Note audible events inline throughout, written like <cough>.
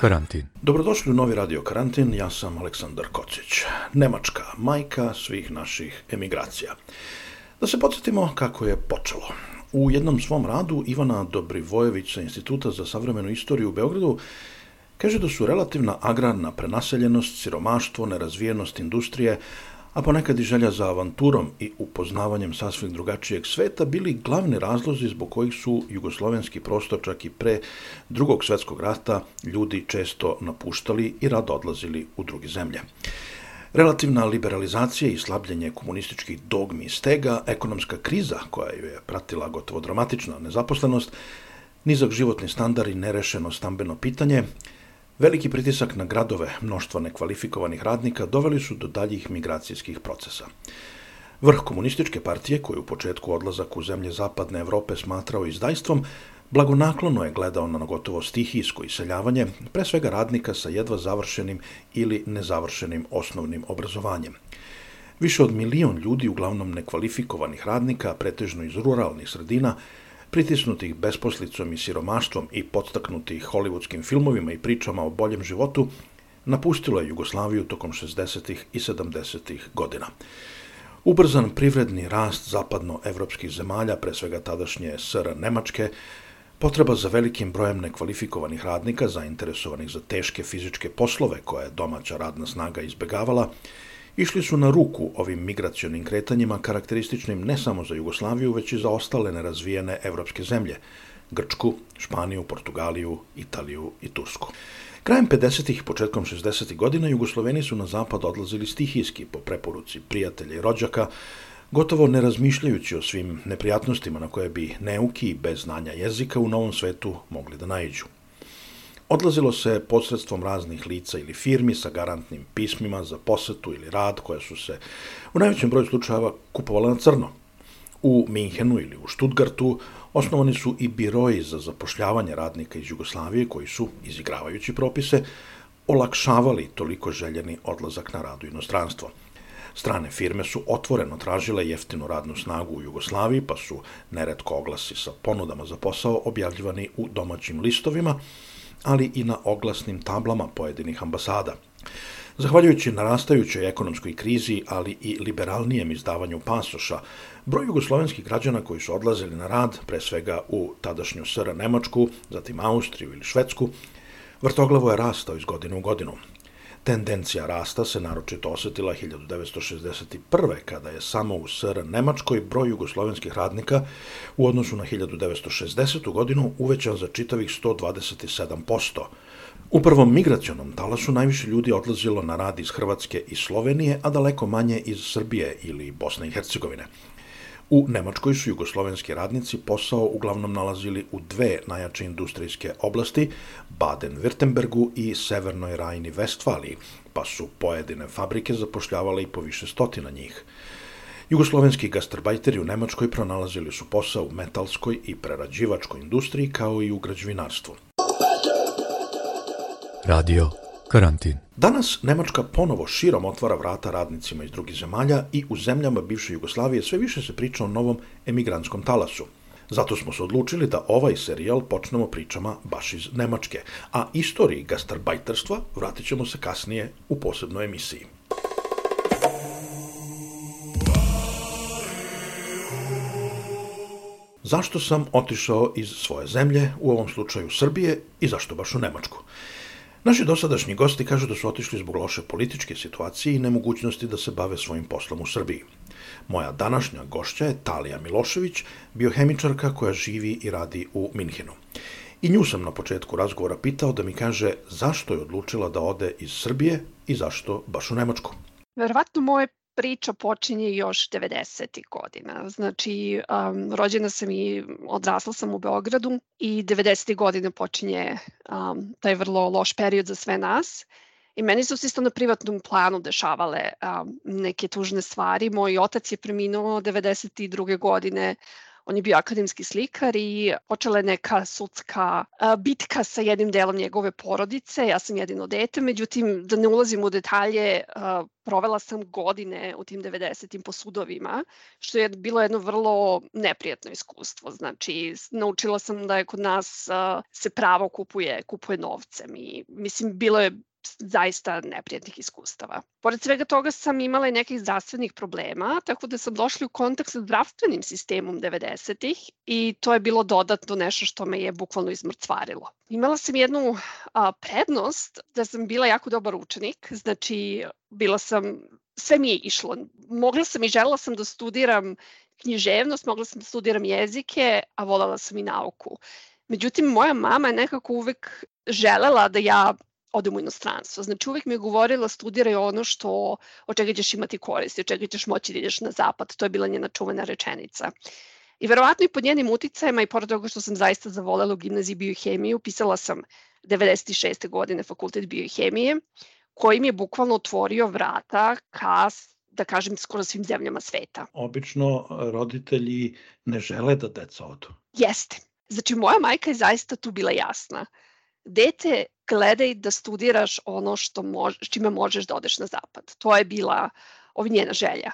Karantin. Dobrodošli u novi radio Karantin, ja sam Aleksandar Kocić. Nemačka, majka svih naših emigracija. Da se podsjetimo kako je počelo. U jednom svom radu Ivana Dobrivojević sa Instituta za savremenu istoriju u Beogradu kaže da su relativna agrarna prenaseljenost, siromaštvo, nerazvijenost industrije, a ponekad i želja za avanturom i upoznavanjem sasvim drugačijeg sveta bili glavni razlozi zbog kojih su jugoslovenski prostor čak i pre drugog svetskog rata ljudi često napuštali i rado odlazili u druge zemlje. Relativna liberalizacija i slabljenje komunističkih dogmi i stega, ekonomska kriza koja ju je pratila gotovo dramatična nezaposlenost, nizak životni standard i nerešeno stambeno pitanje, Veliki pritisak na gradove, mnoštvo nekvalifikovanih radnika doveli su do daljih migracijskih procesa. Vrh komunističke partije, koji u početku odlazak u zemlje zapadne Evrope smatrao izdajstvom, blagonaklono je gledao na gotovo stihijsko iseljavanje, pre svega radnika sa jedva završenim ili nezavršenim osnovnim obrazovanjem. Više od milion ljudi, uglavnom nekvalifikovanih radnika, pretežno iz ruralnih sredina, pritisnutih besposlicom i siromaštvom i podstaknutih hollywoodskim filmovima i pričama o boljem životu, napustilo je Jugoslaviju tokom 60. i 70. godina. Ubrzan privredni rast zapadnoevropskih zemalja, pre svega tadašnje SR Nemačke, Potreba za velikim brojem nekvalifikovanih radnika, zainteresovanih za teške fizičke poslove koje je domaća radna snaga izbegavala, išli su na ruku ovim migracionim kretanjima karakterističnim ne samo za Jugoslaviju, već i za ostale nerazvijene evropske zemlje, Grčku, Španiju, Portugaliju, Italiju i Tursku. Krajem 50. i početkom 60. godina Jugosloveni su na zapad odlazili stihijski po preporuci prijatelja i rođaka, gotovo ne razmišljajući o svim neprijatnostima na koje bi neuki bez znanja jezika u novom svetu mogli da naiđu. Odlazilo se posredstvom raznih lica ili firmi sa garantnim pismima za posetu ili rad koja su se u najvećem broju slučajeva kupovala na crno. U Minhenu ili u Stuttgartu osnovani su i biroji za zapošljavanje radnika iz Jugoslavije koji su, izigravajući propise, olakšavali toliko željeni odlazak na radu inostranstvo. Strane firme su otvoreno tražile jeftinu radnu snagu u Jugoslaviji, pa su neretko oglasi sa ponudama za posao objavljivani u domaćim listovima, ali i na oglasnim tablama pojedinih ambasada. Zahvaljujući narastajućoj ekonomskoj krizi, ali i liberalnijem izdavanju pasoša, broj jugoslovenskih građana koji su odlazili na rad, pre svega u tadašnju SR Nemačku, zatim Austriju ili Švedsku, vrtoglavo je rastao iz godine u godinu. Tendencija rasta se naročito osetila 1961. kada je samo u SR Nemačkoj broj jugoslovenskih radnika u odnosu na 1960. godinu uvećan za čitavih 127%. U prvom migracionom talasu najviše ljudi odlazilo na rad iz Hrvatske i Slovenije, a daleko manje iz Srbije ili Bosne i Hercegovine. U Nemačkoj su jugoslovenski radnici posao uglavnom nalazili u dve najjače industrijske oblasti, Baden-Württembergu i Severnoj Rajni Vestfaliji, pa su pojedine fabrike zapošljavale i po više stotina njih. Jugoslovenski gastarbajteri u Nemačkoj pronalazili su posao u metalskoj i prerađivačkoj industriji kao i u građevinarstvu. Radio Karantin. Danas Nemačka ponovo širom otvara vrata radnicima iz drugih zemalja i u zemljama bivše Jugoslavije sve više se priča o novom emigrantskom talasu. Zato smo se odlučili da ovaj serijal počnemo pričama baš iz Nemačke, a istoriji gastarbajterstva vratit ćemo se kasnije u posebnoj emisiji. Zašto sam otišao iz svoje zemlje, u ovom slučaju Srbije, i zašto baš u Nemačku? Naši dosadašnji gosti kažu da su otišli zbog loše političke situacije i nemogućnosti da se bave svojim poslom u Srbiji. Moja današnja gošća je Talija Milošević, biohemičarka koja živi i radi u Minhenu. I nju sam na početku razgovora pitao da mi kaže zašto je odlučila da ode iz Srbije i zašto baš u Nemačku. Verovatno moje priča počinje još 90. godina. Znači, um, rođena sam i odrasla sam u Beogradu i 90. godine počinje um, taj vrlo loš period za sve nas. I meni su se isto na privatnom planu dešavale um, neke tužne stvari. Moj otac je preminuo 92. godine On je bio akademski slikar i počela je neka sudska bitka sa jednim delom njegove porodice. Ja sam jedino dete, međutim, da ne ulazim u detalje, provela sam godine u tim 90. po sudovima, što je bilo jedno vrlo neprijatno iskustvo. Znači, naučila sam da je kod nas se pravo kupuje, kupuje novcem i mislim, bilo je zaista neprijatnih iskustava. Pored svega toga sam imala i nekih zdravstvenih problema, tako da sam došla u kontakt sa zdravstvenim sistemom 90-ih i to je bilo dodatno nešto što me je bukvalno izmrcvarilo. Imala sam jednu a, prednost da sam bila jako dobar učenik, znači bila sam, sve mi je išlo. Mogla sam i želela sam da studiram književnost, mogla sam da studiram jezike, a voljela sam i nauku. Međutim, moja mama je nekako uvek želela da ja odem u inostranstvo. Znači uvek mi je govorila studiraj ono što, od čega ćeš imati koristi, od čega ćeš moći da ideš na zapad. To je bila njena čuvena rečenica. I verovatno i pod njenim uticajima i pored toga što sam zaista zavolela u gimnaziji biohemiju, pisala sam 96. godine fakultet biohemije, koji mi je bukvalno otvorio vrata ka da kažem, skoro svim zemljama sveta. Obično roditelji ne žele da deca odu. Jeste. Znači, moja majka je zaista tu bila jasna dete gledaj da studiraš ono što mož, čime možeš da odeš na zapad. To je bila ovi njena želja.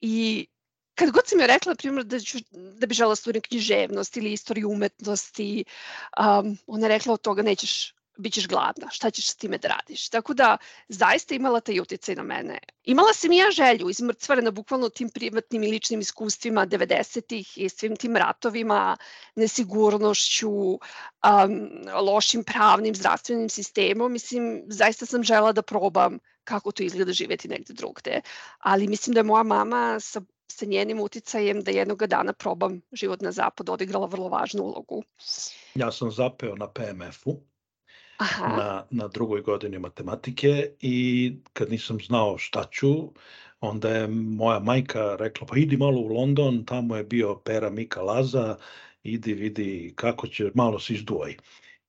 I kad god sam joj rekla, na primjer, da, ću, da bi žela da studiram književnost ili istoriju umetnosti, um, ona je rekla od toga nećeš bit ćeš gladna, šta ćeš s time da radiš. Tako da, zaista imala taj uticaj na mene. Imala sam i ja želju, izmrcvarena bukvalno tim privatnim i ličnim iskustvima 90-ih i svim tim ratovima, nesigurnošću, um, lošim pravnim, zdravstvenim sistemom. Mislim, zaista sam žela da probam kako to izgleda živeti negde drugde. Ali mislim da je moja mama sa sa njenim uticajem da jednog dana probam život na zapadu odigrala vrlo važnu ulogu. Ja sam zapeo na PMF-u Aha. na, na drugoj godini matematike i kad nisam znao šta ću, onda je moja majka rekla pa idi malo u London, tamo je bio Pera Mika Laza, idi vidi kako će, malo se izdvoj.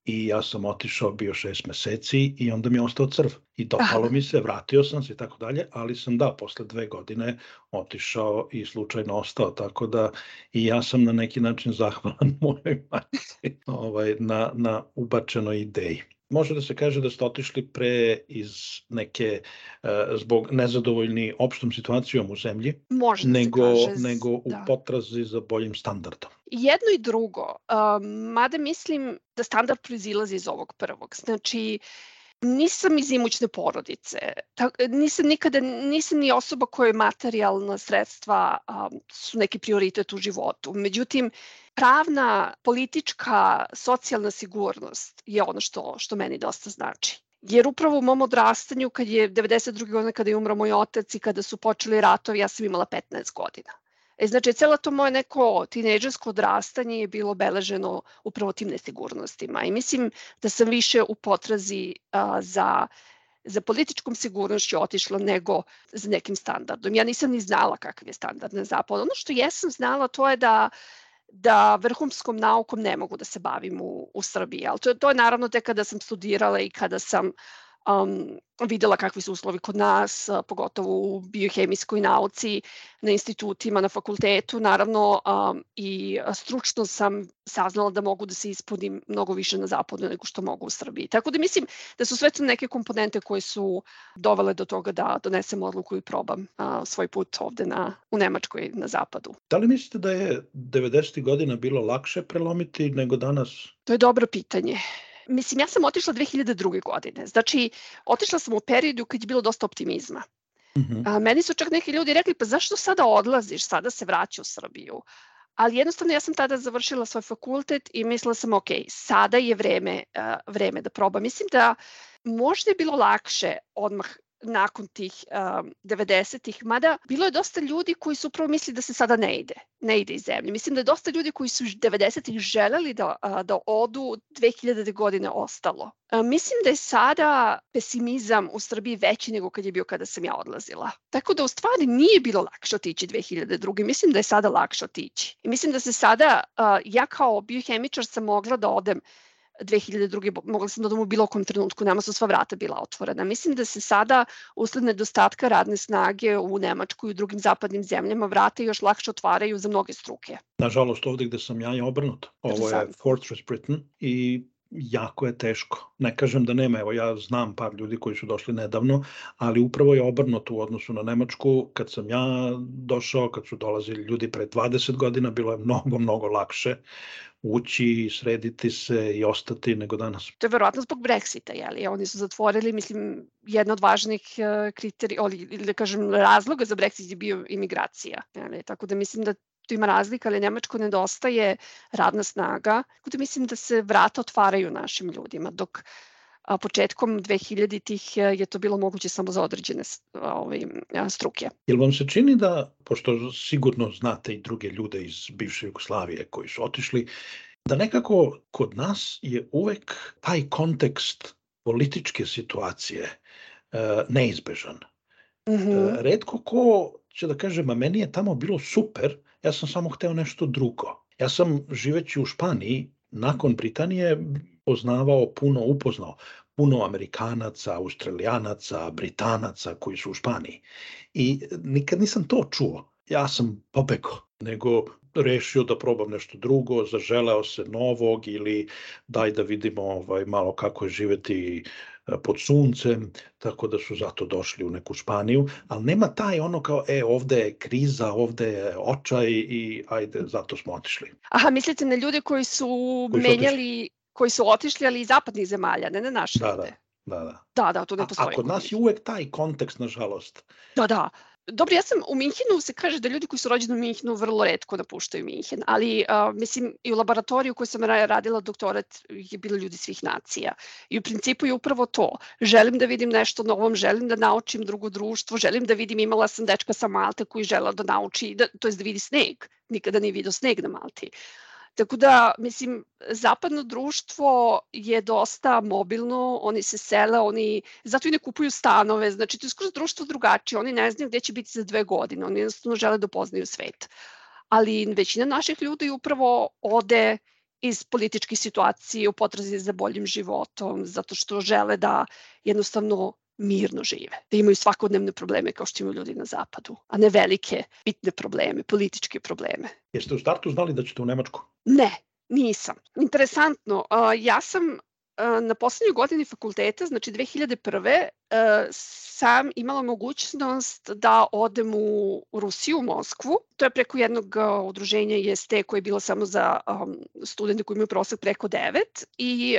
I ja sam otišao, bio šest meseci i onda mi je ostao crv. I dopalo mi se, vratio sam se i tako dalje, ali sam da, posle dve godine otišao i slučajno ostao, tako da i ja sam na neki način <laughs> zahvalan mojoj majci ovaj, na, na ubačenoj ideji može da se kaže da ste otišli pre iz neke uh, zbog nezadovoljni opštom situacijom u zemlji može da nego se kaže, nego u da. potrazi za boljim standardom. Jedno i drugo, um, mada mislim da standard proizilazi iz ovog prvog. Znači, nisam iz imućne porodice. Ta, nisam nikada, nisam ni osoba koja je materijalna sredstva um, su neki prioritet u životu. Međutim, pravna, politička, socijalna sigurnost je ono što, što meni dosta znači. Jer upravo u mom odrastanju, kad je 92. godine kada je umro moj otac i kada su počeli ratovi, ja sam imala 15 godina. E, znači, celo to moje neko tineđersko odrastanje je bilo obeleženo upravo tim nesigurnostima. I mislim da sam više u potrazi a, za za političkom sigurnošću otišla nego za nekim standardom. Ja nisam ni znala kakav je standard na zapadu. Ono što jesam znala to je da da vrhumskom naukom ne mogu da se bavim u, u Srbiji. Ali to, to je naravno tek kada sam studirala i kada sam um, videla kakvi su uslovi kod nas, pogotovo u biohemijskoj nauci, na institutima, na fakultetu. Naravno um, i stručno sam saznala da mogu da se ispunim mnogo više na zapadu nego što mogu u Srbiji. Tako da mislim da su sve to neke komponente koje su dovele do toga da donesem odluku i probam uh, svoj put ovde na, u Nemačkoj na zapadu. Da li mislite da je 90. godina bilo lakše prelomiti nego danas? To je dobro pitanje. Mislim, ja sam otišla 2002. godine. Znači, otišla sam u periodu kad je bilo dosta optimizma. Mm -hmm. A, meni su čak neki ljudi rekli, pa zašto sada odlaziš, sada se vraća u Srbiju? Ali jednostavno ja sam tada završila svoj fakultet i mislila sam, ok, sada je vreme, uh, vreme da probam. Mislim da možda je bilo lakše odmah nakon tih um, 90-ih, mada bilo je dosta ljudi koji su upravo mislili da se sada ne ide, ne ide iz zemlje. Mislim da je dosta ljudi koji su 90-ih želeli da, da odu 2000. godine ostalo. Mislim da je sada pesimizam u Srbiji veći nego kad je bio kada sam ja odlazila. Tako da u stvari nije bilo lakše otići 2002. Mislim da je sada lakše otići. I mislim da se sada, ja kao biohemičar sam mogla da odem 2002. mogla sam da odem u bilo kom trenutku, nama su sva vrata bila otvorena. Mislim da se sada, usled nedostatka radne snage u Nemačkoj i u drugim zapadnim zemljama, vrata još lakše otvaraju za mnoge struke. Nažalost, ovde gde sam ja je obrnuto. Ovo je Fortress Britain i jako je teško. Ne kažem da nema, evo ja znam par ljudi koji su došli nedavno, ali upravo je obrnuto u odnosu na Nemačku. Kad sam ja došao, kad su dolazili ljudi pre 20 godina, bilo je mnogo, mnogo lakše ući, srediti se i ostati nego danas. To je verovatno zbog Brexita, jeli? Oni su zatvorili, mislim, jedna od važnih e, kriterija, ili da kažem, razloga za Brexit je bio imigracija. Jeli? Tako da mislim da tu ima razlika, ali Nemačko nedostaje radna snaga, tako da mislim da se vrata otvaraju našim ljudima, dok a početkom 2000-ih je to bilo moguće samo za određene ovaj, struke. Jel vam se čini da, pošto sigurno znate i druge ljude iz bivše Jugoslavije koji su otišli, da nekako kod nas je uvek taj kontekst političke situacije neizbežan. Mm -hmm. Redko ko će da kažem, a meni je tamo bilo super, ja sam samo hteo nešto drugo. Ja sam živeći u Španiji, nakon Britanije, poznavao puno, upoznao puno Amerikanaca, Australijanaca, Britanaca koji su u Španiji. I nikad nisam to čuo. Ja sam pobegao, nego rešio da probam nešto drugo, zaželeo se novog ili daj da vidimo ovaj, malo kako je živeti pod suncem, tako da su zato došli u neku Španiju, ali nema taj ono kao, e, ovde je kriza, ovde je očaj i ajde, zato smo otišli. Aha, mislite na ljude koji su koji menjali, otišli. koji su otišli, ali iz zapadnih zemalja, ne na naše da, ljude. Da, da. Da, da, da to ne postoji. A, a kod nas je uvek taj kontekst, nažalost. Da, da. Dobro, ja sam u Minhenu se kaže da ljudi koji su rođeni u Minhenu vrlo redko napuštaju Minhen, ali uh, mislim i u laboratoriju koju sam radila doktorat je bilo ljudi svih nacija. I u principu je upravo to. Želim da vidim nešto novom, želim da naučim drugo društvo, želim da vidim, imala sam dečka sa Malte koji žela da nauči, da, to je da vidi sneg. Nikada nije vidio sneg na Malti. Tako da, mislim, zapadno društvo je dosta mobilno, oni se sele, oni zato i ne kupuju stanove, znači to je skoro društvo drugačije, oni ne znaju gde će biti za dve godine, oni jednostavno žele da upoznaju svet. Ali većina naših ljudi upravo ode iz političkih situacija u potrazi za boljim životom, zato što žele da jednostavno mirno žive, da imaju svakodnevne probleme kao što imaju ljudi na zapadu, a ne velike, bitne probleme, političke probleme. Jeste u startu znali da ćete u Nemačku? Ne, nisam. Interesantno, ja sam na poslednjoj godini fakulteta, znači 2001. sam imala mogućnost da odem u Rusiju, u Moskvu. To je preko jednog udruženja IST koje je bilo samo za studente koji imaju prosek preko 9 i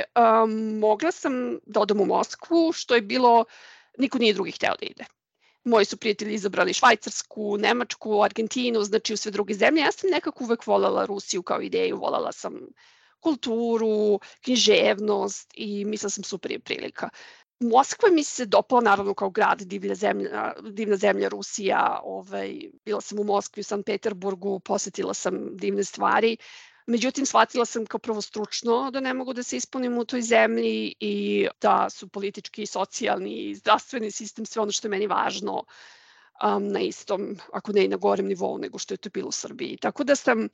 mogla sam da odem u Moskvu, što je bilo, niko nije drugi hteo da ide moji su prijatelji izabrali Švajcarsku, Nemačku, Argentinu, znači u sve druge zemlje. Ja sam nekako uvek voljela Rusiju kao ideju, voljela sam kulturu, književnost i mislila sam super je prilika. Moskva mi se dopala naravno kao grad, divlja zemlja, divna zemlja Rusija, ovaj, bila sam u Moskvi, u San Peterburgu, posetila sam divne stvari. Međutim, shvatila sam kao prvo stručno da ne mogu da se ispunim u toj zemlji i da su politički, socijalni i zdravstveni sistem sve ono što je meni važno um, na istom, ako ne i na gorem nivou nego što je to bilo u Srbiji. Tako da sam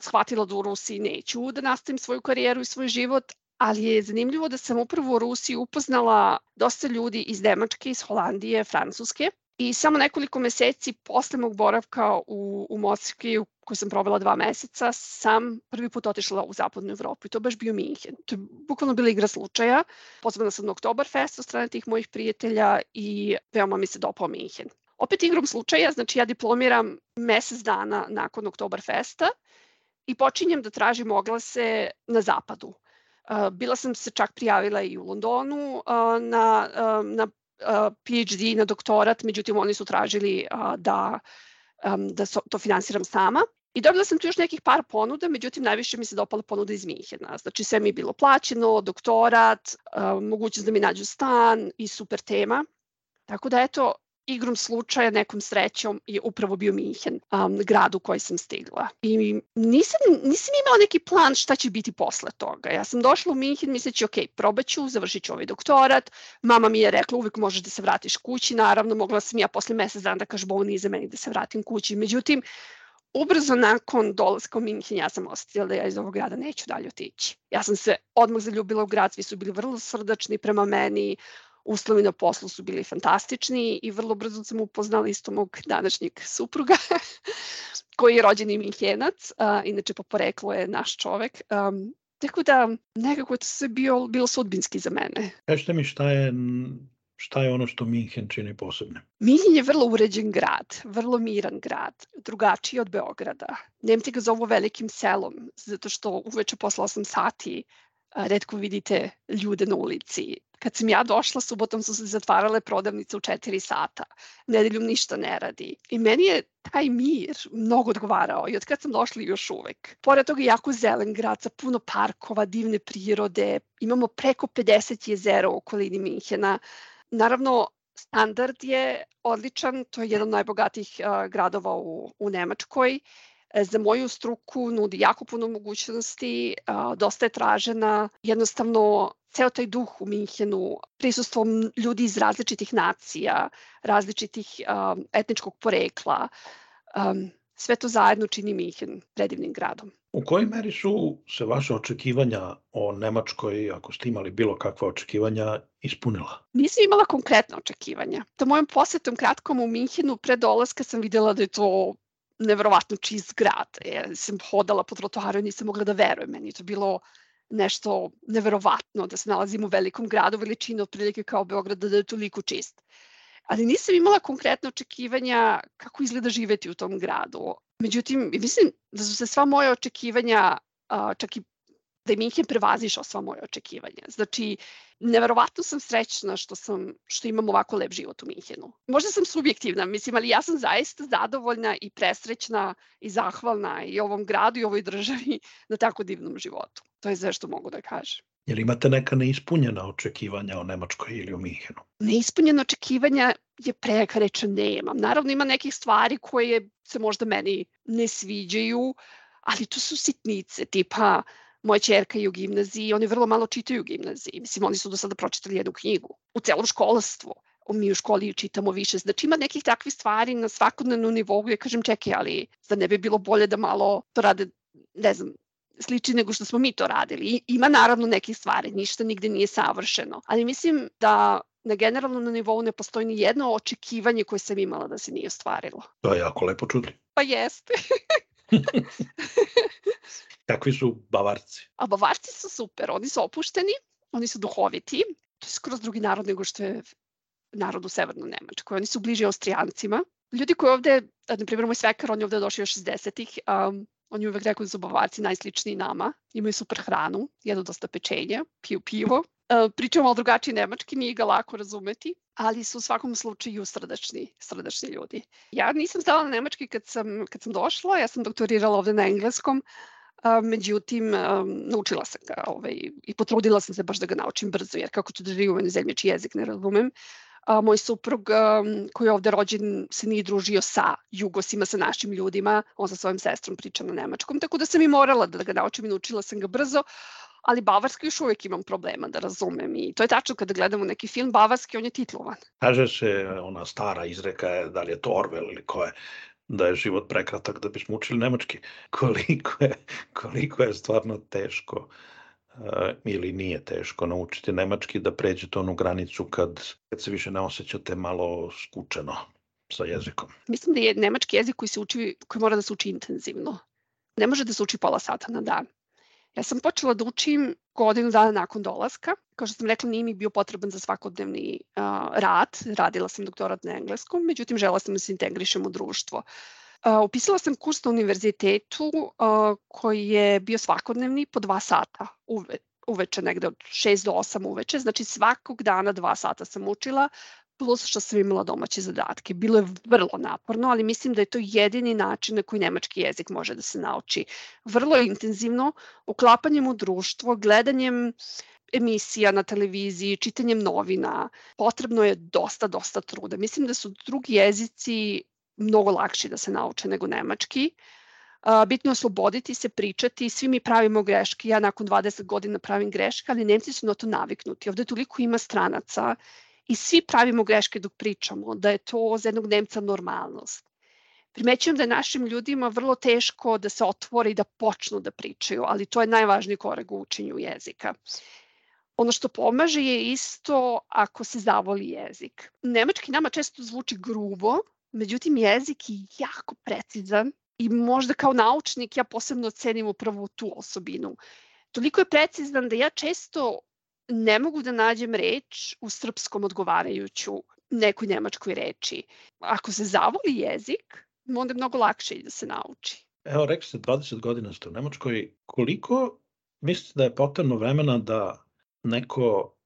shvatila da u Rusiji neću da nastavim svoju karijeru i svoj život, ali je zanimljivo da sam upravo u Rusiji upoznala dosta ljudi iz Nemačke, iz Holandije, Francuske i samo nekoliko meseci posle mog boravka u, u Moskvi, u kojoj sam provela dva meseca, sam prvi put otišla u zapadnu Evropu i to baš bio Minhen. To je bukvalno bila igra slučaja. Pozvana sam na Oktoberfest od strane tih mojih prijatelja i veoma mi se dopao Minhen. Opet igrom slučaja, znači ja diplomiram mesec dana nakon Oktoberfesta i počinjem da tražim oglase na zapadu. Bila sam se čak prijavila i u Londonu na, na PhD, na doktorat, međutim oni su tražili da, da to finansiram sama. I dobila sam tu još nekih par ponuda, međutim najviše mi se dopala ponuda iz Minhena. Znači sve mi je bilo plaćeno, doktorat, mogućnost da mi nađu stan i super tema. Tako da eto, igrom slučaja, nekom srećom je upravo bio Minhen, um, grad u koji sam stigla. I nisam, nisam imala neki plan šta će biti posle toga. Ja sam došla u Minhen misleći, ok, probat ću, završit ću ovaj doktorat. Mama mi je rekla, uvek možeš da se vratiš kući. Naravno, mogla sam ja posle mesec dana da kažem, ovo nije za meni da se vratim kući. Međutim, ubrzo nakon dolaska u Minhen ja sam osetila da ja iz ovog grada neću dalje otići. Ja sam se odmah zaljubila u grad, svi su bili vrlo srdačni prema meni, uslovi na poslu su bili fantastični i vrlo brzo sam upoznala isto mog današnjeg supruga <laughs> koji je rođeni Minhenac, a, inače po poreklu je naš čovek. Um, tako da nekako je to sve bio, bilo sudbinski za mene. Kažete mi šta je Šta je ono što Minhen čini posebno? Minhen je vrlo uređen grad, vrlo miran grad, drugačiji od Beograda. Nemci ga zovu velikim selom, zato što uveče posle 8 sati redko vidite ljude na ulici. Kad sam ja došla, subotom su se zatvarale prodavnice u 4 sata. Nedeljom ništa ne radi. I meni je taj mir mnogo odgovarao i od kad sam došla još uvek. Pored toga je jako zelen grad sa puno parkova, divne prirode. Imamo preko 50 jezera u okolini Minhena. Naravno, standard je odličan, to je jedan od najbogatijih gradova u, u Nemačkoj. E, za moju struku nudi jako puno mogućnosti, dosta je tražena, jednostavno ceo taj duh u Minhenu, prisustvom ljudi iz različitih nacija, različitih etničkog porekla, sve to zajedno čini Minhen predivnim gradom. U kojoj meri su se vaše očekivanja o Nemačkoj, ako ste imali bilo kakva očekivanja, ispunila? Nisam imala konkretna očekivanja. To mojom posetom kratkom u Minhenu pre dolaska sam videla da je to neverovatno čist grad. Ja sam hodala po trotoaru i nisam mogla da verujem. Meni je to bilo nešto neverovatno da se nalazim u velikom gradu veličine otprilike kao Beograd da je toliko čist ali nisam imala konkretno očekivanja kako izgleda živeti u tom gradu. Međutim, mislim da su se sva moja očekivanja, čak i da je Minhen prevazišao sva moje očekivanja. Znači, neverovatno sam srećna što, sam, što imam ovako lep život u Minhenu. Možda sam subjektivna, mislim, ali ja sam zaista zadovoljna i presrećna i zahvalna i ovom gradu i ovoj državi na tako divnom životu. To je sve što mogu da kažem. Jel imate neka neispunjena očekivanja o Nemačkoj ili o Minhenu? Neispunjena očekivanja je preka reća nemam. Naravno ima nekih stvari koje se možda meni ne sviđaju, ali to su sitnice, tipa moja čerka je u gimnaziji, oni vrlo malo čitaju u gimnaziji. Mislim, oni su do sada pročitali jednu knjigu. U celom školstvu mi u školi čitamo više. Znači ima nekih takvih stvari na svakodnevnom nivou gde kažem čekaj, ali da ne bi bilo bolje da malo to rade, ne znam, sliči nego što smo mi to radili. Ima naravno nekih stvari, ništa nigde nije savršeno, ali mislim da na generalnom nivou ne postoji ni jedno očekivanje koje sam imala da se nije ostvarilo. To je jako lepo čuti. Pa jeste. <laughs> Kakvi su Bavarci? A Bavarci su super, oni su opušteni, oni su duhoviti, to je skroz drugi narod nego što je narod u Severnoj Nemačkoj. Oni su bliži Austrijancima. Ljudi koji ovde, na primjer moj svekar, on je ovde došao još 60-ih, um, On je uvek rekao da su bavarci najsličniji nama, imaju super hranu, jedu dosta pečenja, piju pivo. E, pričamo malo drugačiji nemački, nije ga lako razumeti, ali su u svakom slučaju srdačni, srdačni ljudi. Ja nisam znala na nemački kad sam, kad sam došla, ja sam doktorirala ovde na engleskom, a, međutim, a, naučila sam ga ovaj, i potrudila sam se baš da ga naučim brzo, jer kako ću da živim u zemlji jezik ne razumem, a, moj suprug um, koji je ovde rođen se nije družio sa jugosima, sa našim ljudima, on sa svojim sestrom priča na nemačkom, tako da sam i morala da ga naučim i naučila sam ga brzo, ali bavarski još uvek imam problema da razumem i to je tačno kada gledamo neki film bavarski, on je titlovan. Kaže se, ona stara izreka je, da li je to Orwell ili ko je, da je život prekratak da bismo učili nemački. <laughs> Koliko je, koliko je stvarno teško ili nije teško naučiti nemački da pređete onu granicu kad, kad se više ne osjećate malo skučeno sa jezikom. Mislim da je nemački jezik koji se uči, koji mora da se uči intenzivno. Ne može da se uči pola sata na dan. Ja sam počela da učim godinu dana nakon dolaska. Kao što sam rekla, nije mi bio potreban za svakodnevni uh, rad. Radila sam doktorat na engleskom, međutim, žela sam da se integrišem u društvo. Uh, upisala sam kurs na univerzitetu koji je bio svakodnevni po dva sata uve, uveče, negde od 6 do 8 uveče. Znači svakog dana dva sata sam učila, plus što sam imala domaće zadatke. Bilo je vrlo naporno, ali mislim da je to jedini način na koji nemački jezik može da se nauči. Vrlo intenzivno, uklapanjem u društvo, gledanjem emisija na televiziji, čitanjem novina, potrebno je dosta, dosta truda. Mislim da su drugi jezici mnogo lakši da se nauče nego nemački. Bitno je osloboditi se, pričati, svi mi pravimo greške, ja nakon 20 godina pravim greške, ali Nemci su na to naviknuti. Ovde toliko ima stranaca i svi pravimo greške dok pričamo, da je to za jednog Nemca normalnost. primećujem da je našim ljudima vrlo teško da se otvore i da počnu da pričaju, ali to je najvažniji korak u učenju jezika. Ono što pomaže je isto ako se zavoli jezik. Nemački nama često zvuči grubo, međutim jezik je jako precizan i možda kao naučnik ja posebno cenim upravo tu osobinu. Toliko je precizan da ja često ne mogu da nađem reč u srpskom odgovarajuću nekoj nemačkoj reči. Ako se zavoli jezik, onda je mnogo lakše i da se nauči. Evo, rekli ste 20 godina ste u Nemačkoj. Koliko mislite da je potrebno vremena da neko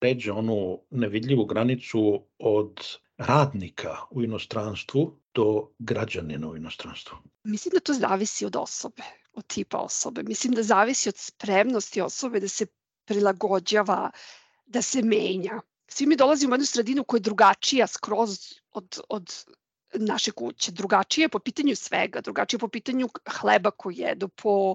pređe onu nevidljivu granicu od radnika u inostranstvu do građanina u inostranstvu? Mislim da to zavisi od osobe, od tipa osobe. Mislim da zavisi od spremnosti osobe da se prilagođava, da se menja. Svi mi dolazimo u jednu sredinu koja je drugačija skroz od, od naše kuće. Drugačije po pitanju svega, drugačije po pitanju hleba koji jedu, po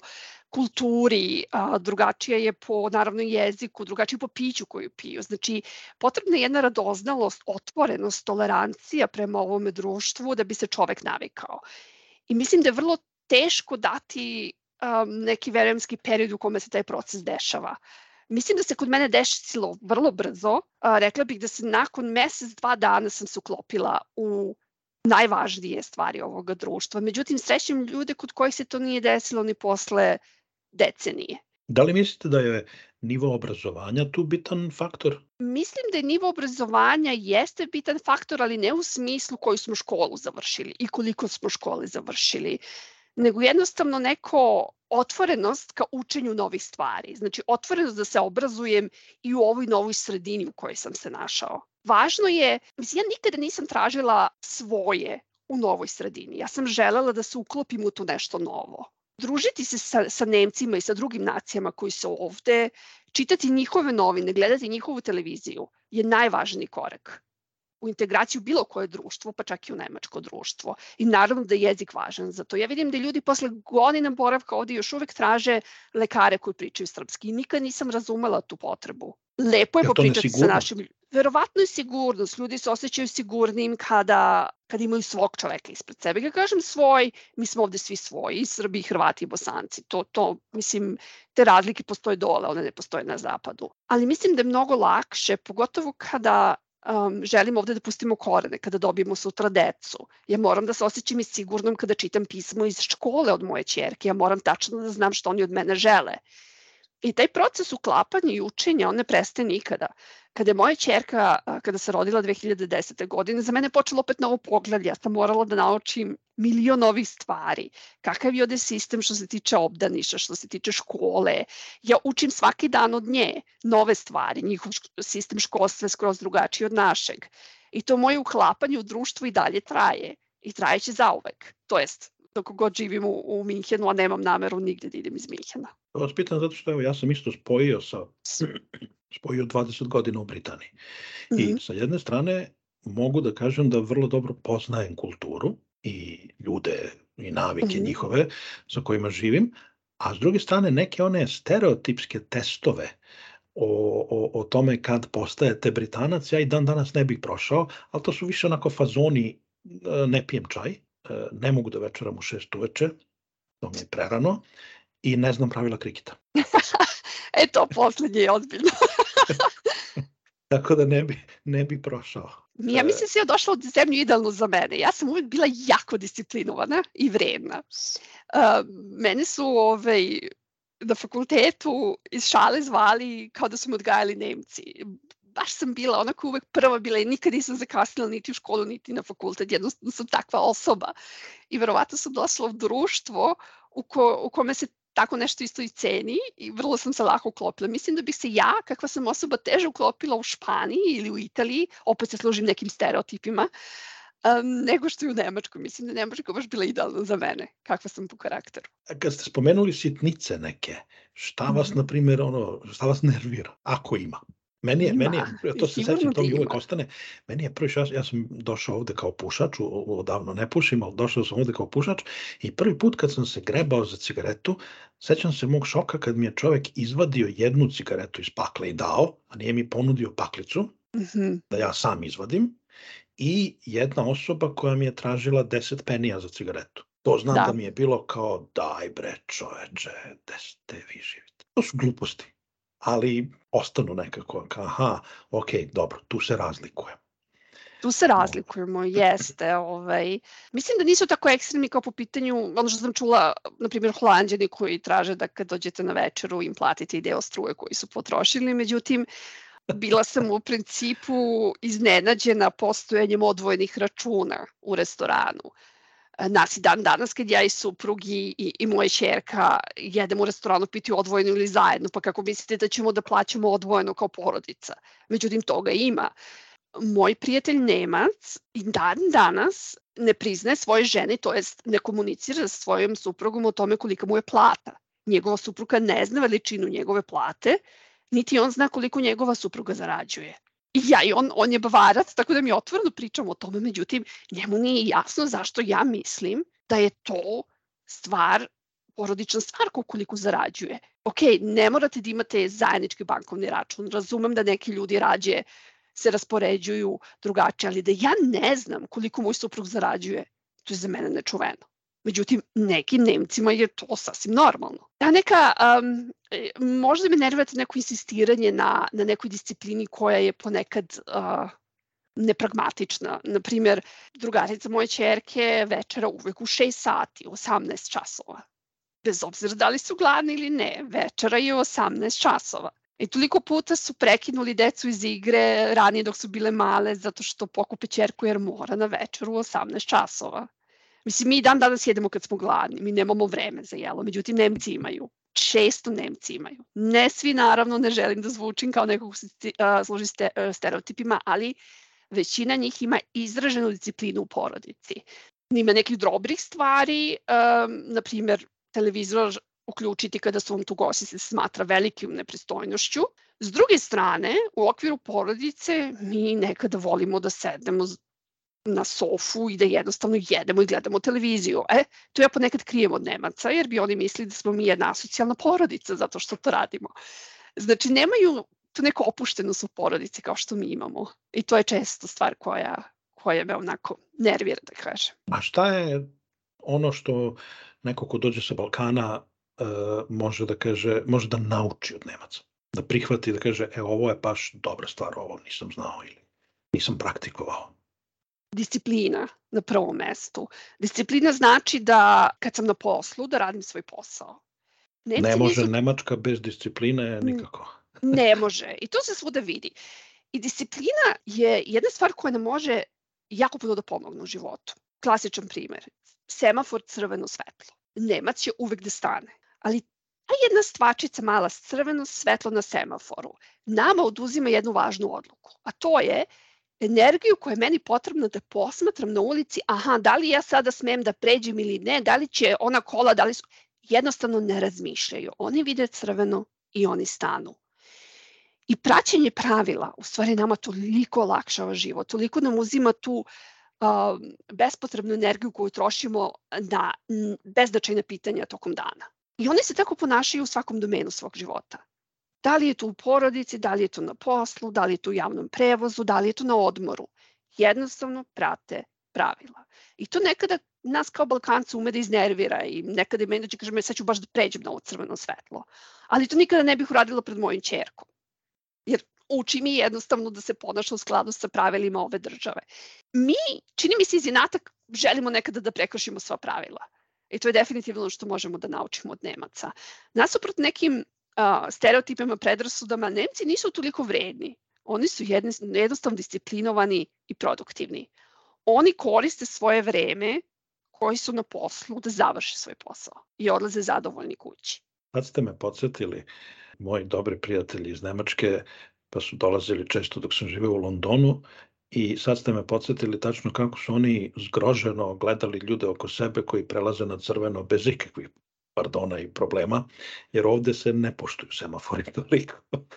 kulturi, a, drugačije je po naravno jeziku, drugačije po piću koju piju. Znači, potrebna je jedna radoznalost, otvorenost, tolerancija prema ovome društvu da bi se čovek navikao. I mislim da je vrlo teško dati um, neki veremski period u kome se taj proces dešava. Mislim da se kod mene desilo vrlo brzo. A, rekla bih da se nakon mesec, dva dana sam se uklopila u najvažnije stvari ovoga društva. Međutim, srećem ljude kod kojih se to nije desilo ni posle decenije. Da li mislite da je nivo obrazovanja tu bitan faktor? Mislim da je nivo obrazovanja jeste bitan faktor, ali ne u smislu koju smo školu završili i koliko smo škole završili, nego jednostavno neko otvorenost ka učenju novih stvari. Znači, otvorenost da se obrazujem i u ovoj novoj sredini u kojoj sam se našao. Važno je, mislim, ja nikada nisam tražila svoje u novoj sredini. Ja sam želela da se uklopim u to nešto novo. Družiti se sa, sa Nemcima i sa drugim nacijama koji su ovde, čitati njihove novine, gledati njihovu televiziju je najvažniji korak u integraciju bilo koje društvo, pa čak i u nemačko društvo. I naravno da je jezik važan za to. Ja vidim da ljudi posle godina boravka ovde još uvek traže lekare koji pričaju srpski i nikad nisam razumela tu potrebu. Lepo je popričati sa našim verovatno je sigurnost, ljudi se osjećaju sigurnim kada, kada imaju svog čoveka ispred sebe. Kad kažem svoj, mi smo ovde svi svoji, i Srbi, i Hrvati, i Bosanci. To, to, mislim, te razlike postoje dole, one ne postoje na zapadu. Ali mislim da je mnogo lakše, pogotovo kada um, želim ovde da pustimo korene, kada dobijemo sutra decu. Ja moram da se osjećam i sigurnom kada čitam pismo iz škole od moje čerke. Ja moram tačno da znam što oni od mene žele. I taj proces uklapanja i učenja, on ne prestaje nikada. Kada je moja čerka, kada se rodila 2010. godine, za mene je počelo opet novo poglavlje. Ja sam morala da naučim milion novih stvari. Kakav je ovde sistem što se tiče obdaniša, što se tiče škole. Ja učim svaki dan od nje nove stvari. Njihov sistem školstva je skroz drugačiji od našeg. I to moje uklapanje u društvo i dalje traje. I trajeće zauvek. To jest, dok god živim u, u Minhenu, a nemam nameru nigde da idem iz Minhena. Vas pitam zato što evo, ja sam isto spojio sa <clears throat> spojio 20 godina u Britaniji. Mm -hmm. I sa jedne strane mogu da kažem da vrlo dobro poznajem kulturu i ljude i navike mm -hmm. njihove sa kojima živim, a s druge strane neke one stereotipske testove o, o, o tome kad postajete Britanac, ja i dan danas ne bih prošao, ali to su više onako fazoni e, ne pijem čaj, ne mogu da večeram u šest uveče, to mi je prerano, i ne znam pravila kriketa. <laughs> e to poslednje je ozbiljno. <laughs> Tako da ne bi, ne bi prošao. Ja mislim da si ja došla u zemlju idealno za mene. Ja sam uvijek bila jako disciplinovana i vredna. Uh, mene su ovaj, na fakultetu iz šale zvali kao da su me odgajali Nemci. Baš sam bila onako uvek prva bila i nikad nisam zakasnila niti u školu niti na fakultet. Jednostavno sam takva osoba. I verovatno sam došla u društvo u, ko, u kome se tako nešto isto i ceni i vrlo sam se lako uklopila. Mislim da bih se ja, kakva sam osoba, teže uklopila u Španiji ili u Italiji, opet se služim nekim stereotipima, um, nego što je u Nemačkoj. Mislim da je Nemačka baš bila idealna za mene, kakva sam po karakteru. A kad ste spomenuli sitnice neke, šta vas, mm -hmm. na primjer, ono, šta vas nervira, ako ima? Meni je, ima. meni je, to se sećam, to mi uvek ostane, meni je prvi šas, ja sam došao ovde kao pušač, odavno ne pušim, ali došao sam ovde kao pušač i prvi put kad sam se grebao za cigaretu, sećam se mog šoka kad mi je čovek izvadio jednu cigaretu iz pakle i dao, a nije mi ponudio paklicu, mm -hmm. da ja sam izvadim, i jedna osoba koja mi je tražila 10 penija za cigaretu. To znam da. da mi je bilo kao, daj bre čoveče, gde ste vi živite? To su gluposti, ali ostanu nekako, aha, ok, dobro, tu se razlikuje. Tu se razlikujemo, jeste. Ovaj. Mislim da nisu tako ekstremni kao po pitanju, ono što sam čula, na primjer, holandjani koji traže da kad dođete na večeru im platite i deo struje koji su potrošili, međutim, bila sam u principu iznenađena postojanjem odvojenih računa u restoranu. Nas i dan danas kad ja i suprug i, i, i moja čerka jedemo u restoranu piti odvojeno ili zajedno, pa kako mislite da ćemo da plaćamo odvojeno kao porodica? Međutim, toga ima. Moj prijatelj Nemac i dan danas ne priznaje svoje žene, to jest ne komunicira sa svojom suprugom o tome kolika mu je plata. Njegova supruga ne zna veličinu njegove plate, niti on zna koliko njegova supruga zarađuje. Ja i on, on je bavarac, tako da mi otvoreno pričamo o tome, međutim, njemu nije jasno zašto ja mislim da je to stvar, porodična stvar koliko zarađuje. Ok, ne morate da imate zajednički bankovni račun, razumem da neki ljudi rađe se raspoređuju drugačije, ali da ja ne znam koliko moj suprug zarađuje, to je za mene nečuveno. Međutim, nekim Nemcima je to sasvim normalno. Ja neka, um, možda me nervirate neko insistiranje na, na nekoj disciplini koja je ponekad uh, nepragmatična. Naprimjer, drugarica moje čerke večera uvek u 6 sati, 18 časova. Bez obzira da li su gladni ili ne, večera je 18 časova. I toliko puta su prekinuli decu iz igre ranije dok su bile male zato što pokupe čerku jer mora na večeru u 18 časova. Mislim, mi dan danas jedemo kad smo gladni, mi nemamo vreme za jelo, međutim Nemci imaju. Često Nemci imaju. Ne svi, naravno, ne želim da zvučim kao nekog služi ste, stereotipima, ali većina njih ima izraženu disciplinu u porodici. Ima nekih dobrih stvari, um, na primjer, televizor uključiti kada su vam tu gosti se smatra velikim nepristojnošću. S druge strane, u okviru porodice mi nekada volimo da sednemo na sofu i da jednostavno jedemo i gledamo televiziju. E, to ja ponekad krijem od Nemaca, jer bi oni mislili da smo mi jedna socijalna porodica zato što to radimo. Znači, nemaju tu neku opuštenost u porodici kao što mi imamo. I to je često stvar koja, koja me onako nervira, da kažem. A šta je ono što neko ko dođe sa Balkana uh, može da kaže, može da nauči od Nemaca? Da prihvati da kaže, e, ovo je baš dobra stvar, ovo nisam znao ili nisam praktikovao disciplina na prvom mestu. Disciplina znači da kad sam na poslu, da radim svoj posao. Nemci ne može nisu... Nemačka bez discipline nikako. ne može. I to se svuda vidi. I disciplina je jedna stvar koja nam može jako puno da pomogne u životu. Klasičan primer. Semafor crveno svetlo. Nemac će uvek da stane. Ali ta jedna stvačica mala crveno svetlo na semaforu nama oduzima jednu važnu odluku. A to je energiju koja je meni potrebna da posmatram na ulici, aha, da li ja sada smem da pređem ili ne, da li će ona kola, da li su... Jednostavno ne razmišljaju. Oni vide crveno i oni stanu. I praćenje pravila u stvari nama toliko olakšava život, toliko nam uzima tu uh, bespotrebnu energiju koju trošimo na beznačajne pitanja tokom dana. I oni se tako ponašaju u svakom domenu svog života. Da li je to u porodici, da li je to na poslu, da li je to u javnom prevozu, da li je to na odmoru. Jednostavno prate pravila. I to nekada nas kao Balkanca ume da iznervira i nekada meni dođe kaže, sad ću baš da pređem na ovo crveno svetlo. Ali to nikada ne bih uradila pred mojim čerkom. Jer uči mi jednostavno da se ponaša u skladu sa pravilima ove države. Mi, čini mi se iz inatak, želimo nekada da prekršimo sva pravila. I to je definitivno ono što možemo da naučimo od Nemaca. Nasuprot nekim stereotipima, predrasudama, Nemci nisu toliko vredni. Oni su jednostavno disciplinovani i produktivni. Oni koriste svoje vreme koji su na poslu da završe svoj posao i odlaze zadovoljni kući. Sad ste me podsjetili, moji dobri prijatelji iz Nemačke, pa su dolazili često dok sam živeo u Londonu i sad ste me podsjetili tačno kako su oni zgroženo gledali ljude oko sebe koji prelaze na crveno bez ikakvih pardona i problema, jer ovde se ne poštuju semafori toliko. <laughs>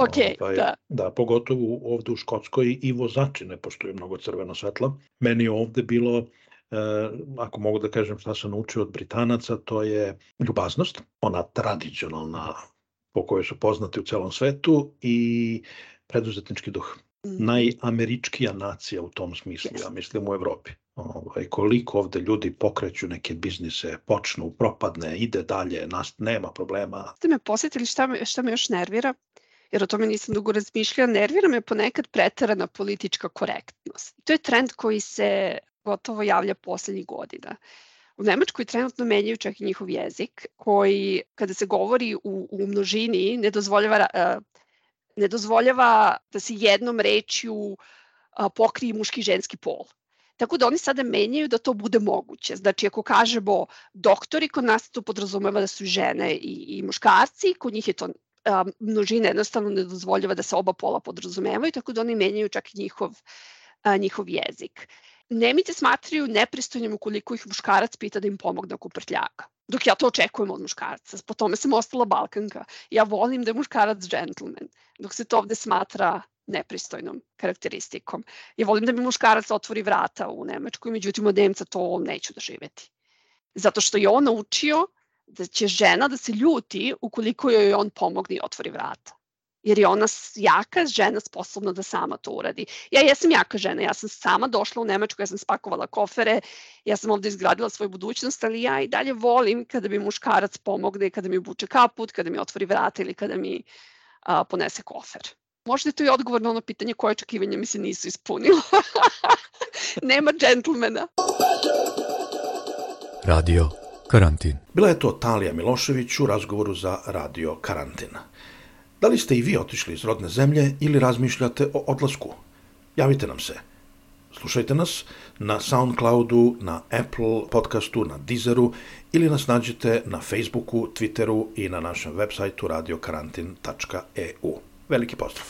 Ok, ovaj, da. Da, pogotovo ovde u Škotskoj i vozači ne poštuju mnogo crveno svetlo. Meni je ovde bilo, eh, ako mogu da kažem šta sam naučio od Britanaca, to je ljubaznost, ona tradicionalna po kojoj su poznati u celom svetu i preduzetnički duh. Mhm. najameričkija nacija u tom smislu, Jeste. ja mislim u Evropi. Ovaj, koliko ovde ljudi pokreću neke biznise, počnu, propadne, ide dalje, nas, nema problema. Ste me posjetili šta me, šta me još nervira, jer o tome nisam dugo razmišljala, nervira me ponekad preterana politička korektnost. To je trend koji se gotovo javlja poslednjih godina. U Nemačkoj trenutno menjaju čak i njihov jezik, koji kada se govori u, u množini ne dozvoljava, uh, ne dozvoljava da se jednom rečju pokrije muški i ženski pol. Tako da oni sada menjaju da to bude moguće. Znači, ako kažemo doktori, kod nas to podrazumeva da su žene i, i muškarci, kod njih je to a, množina jednostavno ne dozvoljava da se oba pola podrazumevaju, tako da oni menjaju čak i njihov, a, njihov jezik. Nemice smatraju nepristojnim ukoliko ih muškarac pita da im pomogne oko prtljaka. Dok ja to očekujem od muškarca. Po tome sam ostala balkanka. Ja volim da je muškarac džentlmen, dok se to ovde smatra nepristojnom karakteristikom. Ja volim da mi muškarac otvori vrata u Nemačkoj, međutim od Nemca to neću doživeti. Zato što je on naučio da će žena da se ljuti ukoliko joj on pomogne i otvori vrata. Jer je ona jaka žena sposobna da sama to uradi. Ja jesam jaka žena, ja sam sama došla u Nemačku, ja sam spakovala kofere, ja sam ovde izgradila svoju budućnost, ali ja i dalje volim kada mi muškarac pomogne, kada mi obuče kaput, kada mi otvori vrata ili kada mi a, ponese kofer. Možda je to i odgovor na ono pitanje koje očekivanja mi se nisu ispunila. <laughs> Nema džentlmena. Radio karantin. Bila je to Talija Milošević u razgovoru za radio Karantina. Da li ste i vi otišli iz rodne zemlje ili razmišljate o odlasku? Javite nam se. Slušajte nas na Soundcloudu, na Apple podcastu, na Deezeru ili nas nađete na Facebooku, Twitteru i na našem websajtu radiokarantin.eu. Veliki pozdrav!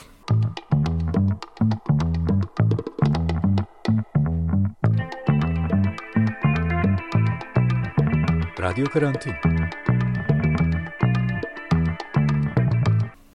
Radio karantin.